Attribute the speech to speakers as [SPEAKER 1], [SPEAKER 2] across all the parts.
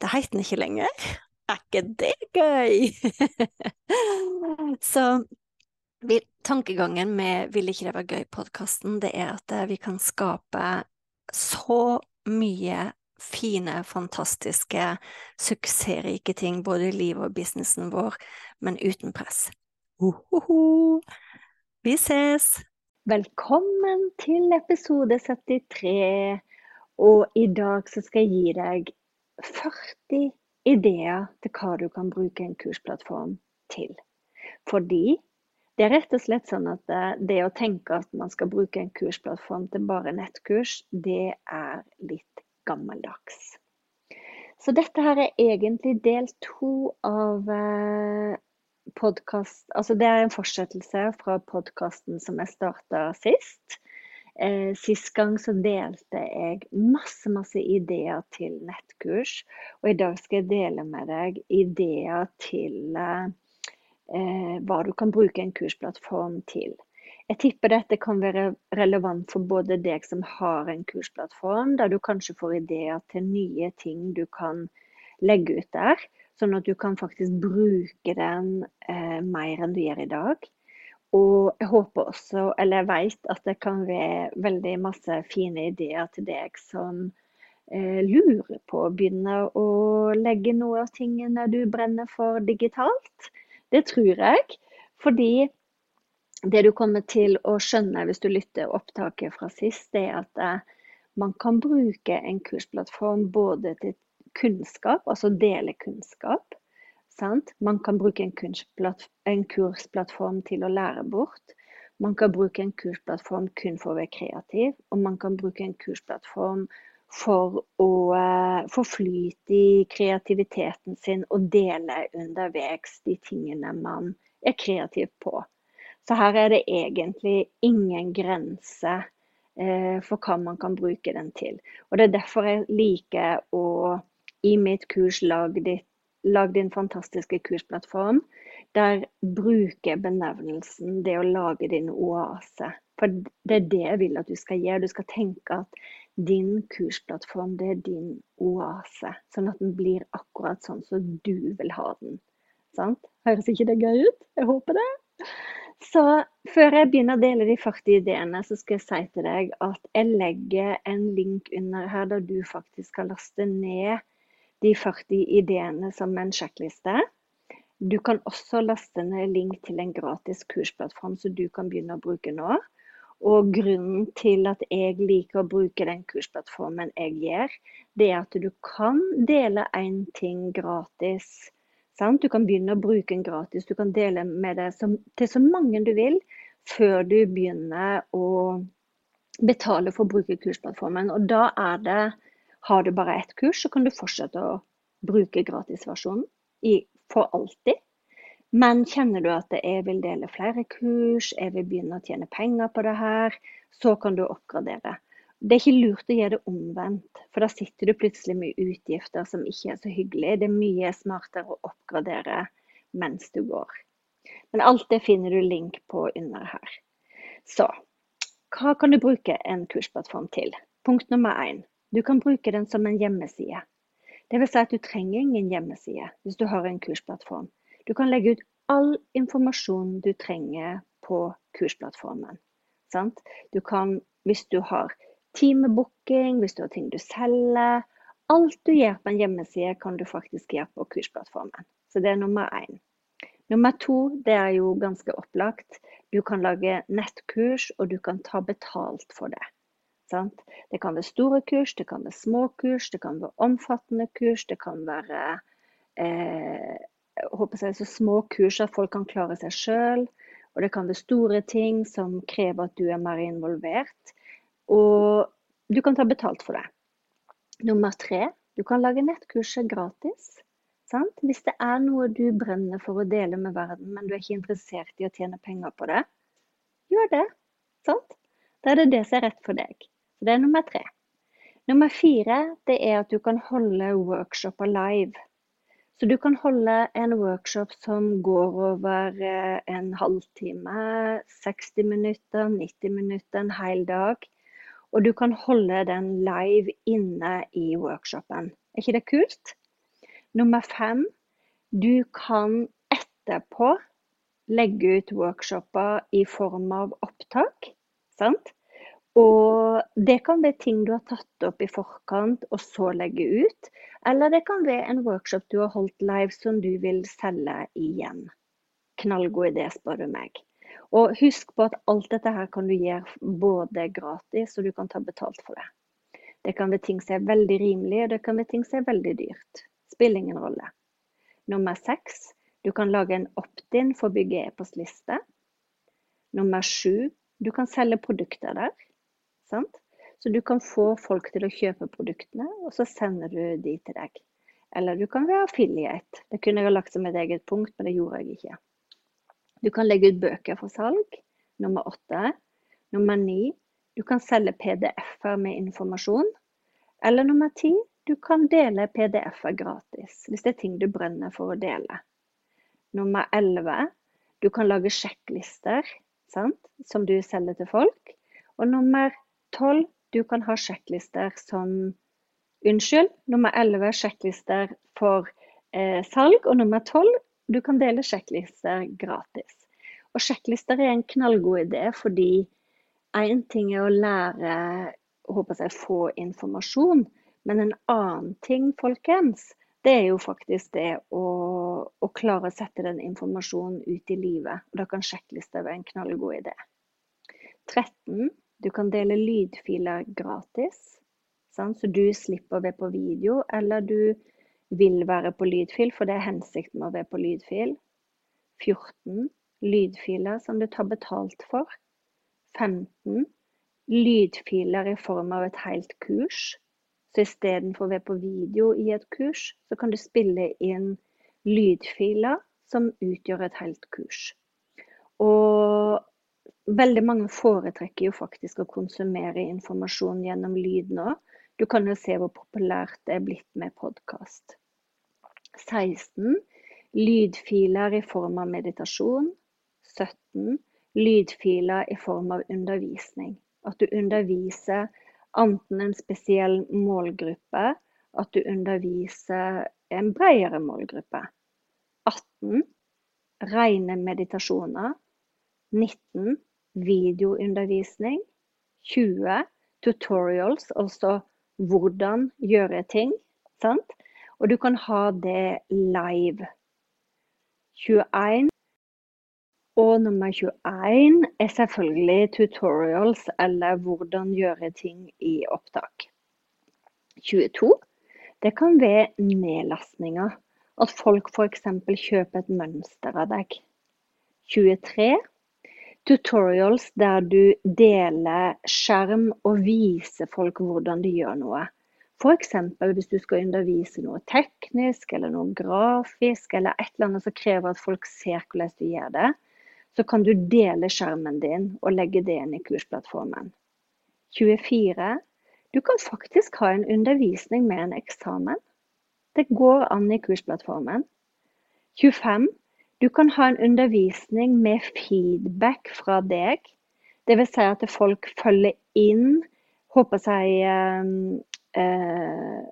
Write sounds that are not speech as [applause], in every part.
[SPEAKER 1] Det heter den ikke lenger. Er ikke det gøy? [laughs] Så tankegangen med Vil ikke det være gøy-podkasten, det er at eh, vi kan skape så mye fine, fantastiske, suksessrike ting både i livet og businessen vår, men uten press. Uhuhu. Vi ses! Velkommen til episode 73. Og i dag så skal jeg gi deg 40 ideer til hva du kan bruke en kursplattform til. Fordi det er rett og slett sånn at det å tenke at man skal bruke en kursplattform til bare nettkurs, det er litt gammeldags. Så dette her er egentlig del to av eh, podkast Altså det er en fortsettelse fra podkasten som jeg starta sist. Eh, sist gang så delte jeg masse, masse ideer til nettkurs. Og i dag skal jeg dele med deg ideer til eh, hva du kan bruke en kursplattform til. Jeg tipper dette kan være relevant for både deg som har en kursplattform, der du kanskje får ideer til nye ting du kan legge ut der. Sånn at du kan faktisk bruke den eh, mer enn du gjør i dag. Og jeg håper også, eller jeg vet, at det kan være veldig masse fine ideer til deg som eh, lurer på å begynne å legge noe av tingene du brenner for digitalt. Det tror jeg. Fordi det du kommer til å skjønne hvis du lytter opptaket fra sist, det er at eh, man kan bruke en kursplattform både til kunnskap, altså dele kunnskap, Sant? Man kan bruke en, en, kursplattform til å lære bort. Man kan bruke en kursplattform kun for å være kreativ, og man kan bruke en kursplattform for å uh, få flyt i kreativiteten sin og dele underveis de tingene man er kreativ på. Så her er det egentlig ingen grense uh, for hva man kan bruke den til. Og Det er derfor jeg liker å i mitt kurs lage ditt lag din fantastiske kursplattform. Der bruker benevnelsen det å lage din oase. For det er det jeg vil at du skal gjøre. Du skal tenke at din kursplattform, det er din oase. Sånn at den blir akkurat sånn som du vil ha den. Sant? Høres ikke det gøy ut? Jeg håper det. Så før jeg begynner å dele de 40 ideene, så skal jeg si til deg at jeg legger en link under her der du faktisk skal laste ned de 40 ideene som en sjekkliste. Du kan også laste ned link til en gratis kursplattform som du kan begynne å bruke nå. Og grunnen til at jeg liker å bruke den kursplattformen jeg gjør, det er at du kan dele én ting gratis. Sant? Du kan begynne å bruke den gratis. Du kan dele med det til så mange du vil før du begynner å betale for å bruke kursplattformen. Og da er det har du bare ett kurs, så kan du fortsette å bruke gratisversjonen for alltid. Men kjenner du at jeg vil dele flere kurs, jeg vil begynne å tjene penger på det her, så kan du oppgradere. Det er ikke lurt å gjøre det omvendt, for da sitter du plutselig med utgifter som ikke er så hyggelig. Det er mye smartere å oppgradere mens du går. Men alt det finner du link på under her. Så hva kan du bruke en kursplattform til? Punkt nummer én. Du kan bruke den som en hjemmeside. Vil si at du trenger ingen hjemmeside hvis du har en kursplattform. Du kan legge ut all informasjon du trenger på kursplattformen. Sant? Du kan, hvis du har timebooking, hvis du har ting du selger Alt du gjør på en hjemmeside, kan du faktisk gjøre på kursplattformen. Så det er nummer én. Nummer to, det er jo ganske opplagt. Du kan lage nettkurs, og du kan ta betalt for det. Sant? Det kan være store kurs, det kan være små kurs, det kan være omfattende kurs, det kan være eh, jeg, så små kurs at folk kan klare seg sjøl. Og det kan være store ting som krever at du er mer involvert. Og du kan ta betalt for det. Nummer tre, du kan lage nettkurset gratis. Sant? Hvis det er noe du brenner for å dele med verden, men du er ikke interessert i å tjene penger på det, gjør det. Sant? Da er det det som er rett for deg. Så det er nummer tre. Nummer fire det er at du kan holde workshoper live. Så du kan holde en workshop som går over eh, en halvtime, 60 minutter, 90 minutter, en hel dag. Og du kan holde den live inne i workshopen. Er ikke det kult? Nummer fem, du kan etterpå legge ut workshoper i form av opptak. Sant? Og det kan være ting du har tatt opp i forkant og så legge ut. Eller det kan være en workshop du har holdt live som du vil selge igjen. Knallgod idé, spør du meg. Og husk på at alt dette her kan du gjøre både gratis og du kan ta betalt for det. Det kan være ting som er veldig rimelig, og det kan være ting som er veldig dyrt. Spiller ingen rolle. Nummer seks, du kan lage en opt-in for å bygge e-postliste. Nummer sju, du kan selge produkter der. Sant? Så du kan få folk til å kjøpe produktene, og så sender du de til deg. Eller du kan være affiliate. Det kunne jeg ha lagt som et eget punkt, men det gjorde jeg ikke. Du kan legge ut bøker for salg. Nummer åtte. Nummer ni. Du kan selge PDF-er med informasjon. Eller nummer ti. Du kan dele PDF-er gratis, hvis det er ting du brenner for å dele. Nummer elleve. Du kan lage sjekklister sant? som du selger til folk. Og nummer Tolv, du kan ha sjekklister som Unnskyld, nummer elleve sjekklister for eh, salg. Og nummer tolv, du kan dele sjekklister gratis. Og sjekklister er en knallgod idé, fordi én ting er å lære håper jeg, få informasjon, men en annen ting, folkens, det er jo faktisk det å, å klare å sette den informasjonen ut i livet. Og da kan sjekklister være en knallgod idé. 13. Du kan dele lydfiler gratis, sant? så du slipper å være på video, eller du vil være på lydfil, for det er hensikten med å være på lydfil. 14. Lydfiler som du tar betalt for. 15. Lydfiler i form av et helt kurs. Så istedenfor å være på video i et kurs, så kan du spille inn lydfiler som utgjør et helt kurs. Og veldig mange foretrekker jo faktisk å konsumere informasjon gjennom lyd nå. Du kan jo se hvor populært det er blitt med podkast. 16. Lydfiler i form av meditasjon. 17. Lydfiler i form av undervisning. At du underviser enten en spesiell målgruppe, at du underviser en bredere målgruppe. 18. Rene meditasjoner. 19 videoundervisning. 20 tutorials, altså hvordan gjøre ting. Sant? Og du kan ha det live. 21 og nummer 21 er selvfølgelig tutorials eller hvordan gjøre ting i opptak. 22 det kan være nedlastninger. At folk f.eks. kjøper et mønster av deg. 23 tutorials der du deler skjerm og viser folk hvordan de gjør noe. F.eks. hvis du skal undervise noe teknisk eller noe grafisk, eller et eller annet som krever at folk ser hvordan du gjør det, så kan du dele skjermen din og legge det inn i kursplattformen. 24. Du kan faktisk ha en undervisning med en eksamen. Det går an i kursplattformen. 25. Du kan ha en undervisning med feedback fra deg. Dvs. Si at folk følger inn, håper jeg eh, eh,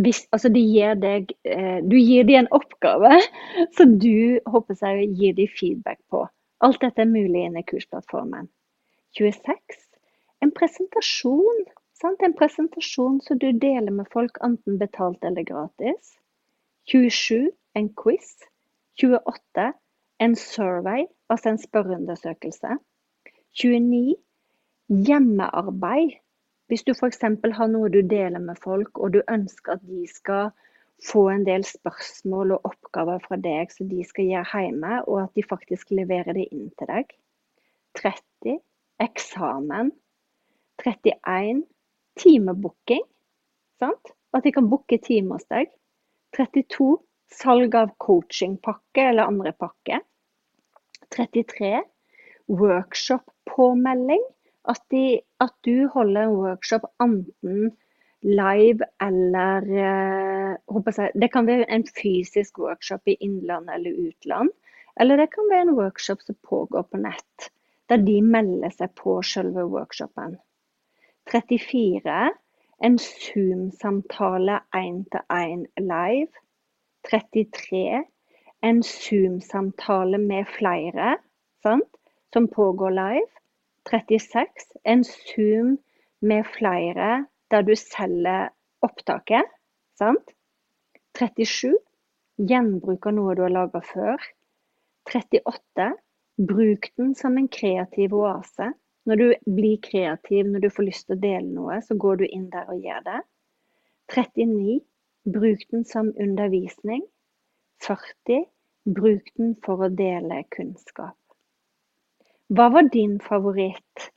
[SPEAKER 1] hvis, altså de gir deg, eh, Du gir dem en oppgave, [laughs] så du håper jeg gir dem feedback på. Alt dette er mulig inne i kursplattformen. 26. En presentasjon. Sant? En presentasjon som du deler med folk, enten betalt eller gratis. 27. En quiz. 28 en survey, altså en spørreundersøkelse. 29 hjemmearbeid. Hvis du f.eks. har noe du deler med folk, og du ønsker at de skal få en del spørsmål og oppgaver fra deg som de skal gjøre hjemme, og at de faktisk leverer det inn til deg. 30 eksamen. 31 timebooking. Sant? At de kan booke time hos deg. 32 salg av coachingpakke eller andre pakke. 33 workshop-påmelding. At, at, du holder en workshop enten live eller eh, Det kan være en fysisk workshop i innland eller utland. Eller det kan være en workshop som pågår på nett, der de melder seg på selve workshopen. 34. En Zoom-samtale én-til-én live. 33. En Zoom-samtale med flere sant? som pågår live. 36. En Zoom med flere der du selger opptaket. Sant? 37. Gjenbruk av noe du har laga før. 38. Bruk den som en kreativ oase. Når du blir kreativ, når du får lyst til å dele noe, så går du inn der og gjør det. 39. Bruk den som undervisning. 40. Bruk den for å dele kunnskap. Hva var din favoritt?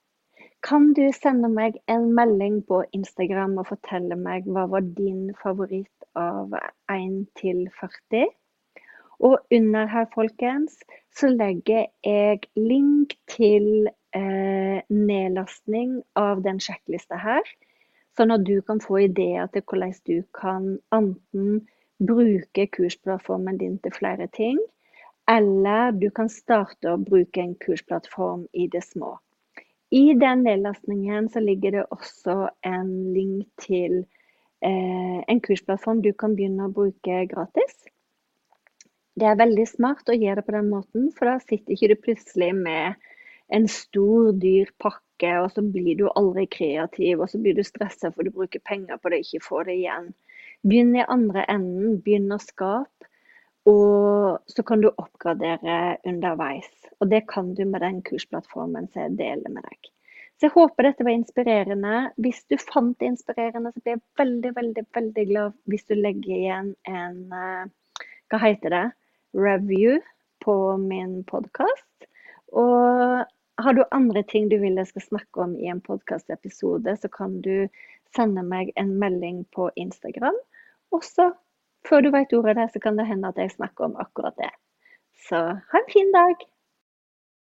[SPEAKER 1] Kan du sende meg en melding på Instagram og fortelle meg hva var din favoritt av 1 til 40? Og under her, folkens, så legger jeg link til eh, nedlastning av den sjekklista her. Sånn at du kan få ideer til hvordan du kan enten bruke kursplattformen din til flere ting, eller du kan starte å bruke en kursplattform i det små. I den nedlastningen så ligger det også en link til eh, en kursplattform du kan begynne å bruke gratis. Det er veldig smart å gjøre det på den måten, for da sitter ikke du plutselig med en stor, dyr pakke, og så blir du aldri kreativ, og så blir du stressa for du bruker penger på det og ikke får det igjen. Begynn i andre enden. Begynn å skape. Og så kan du oppgradere underveis. Og det kan du med den kursplattformen som jeg deler med deg. Så jeg håper dette var inspirerende. Hvis du fant det inspirerende, så blir jeg veldig, veldig veldig glad hvis du legger igjen en eh, Hva heter det? Review på min podkast. Og har du andre ting du vil jeg skal snakke om i en podkastepisode, så kan du sende meg en melding på Instagram. Og så før du vet ordet av det, så kan det hende at jeg snakker om akkurat det. Så ha en fin dag!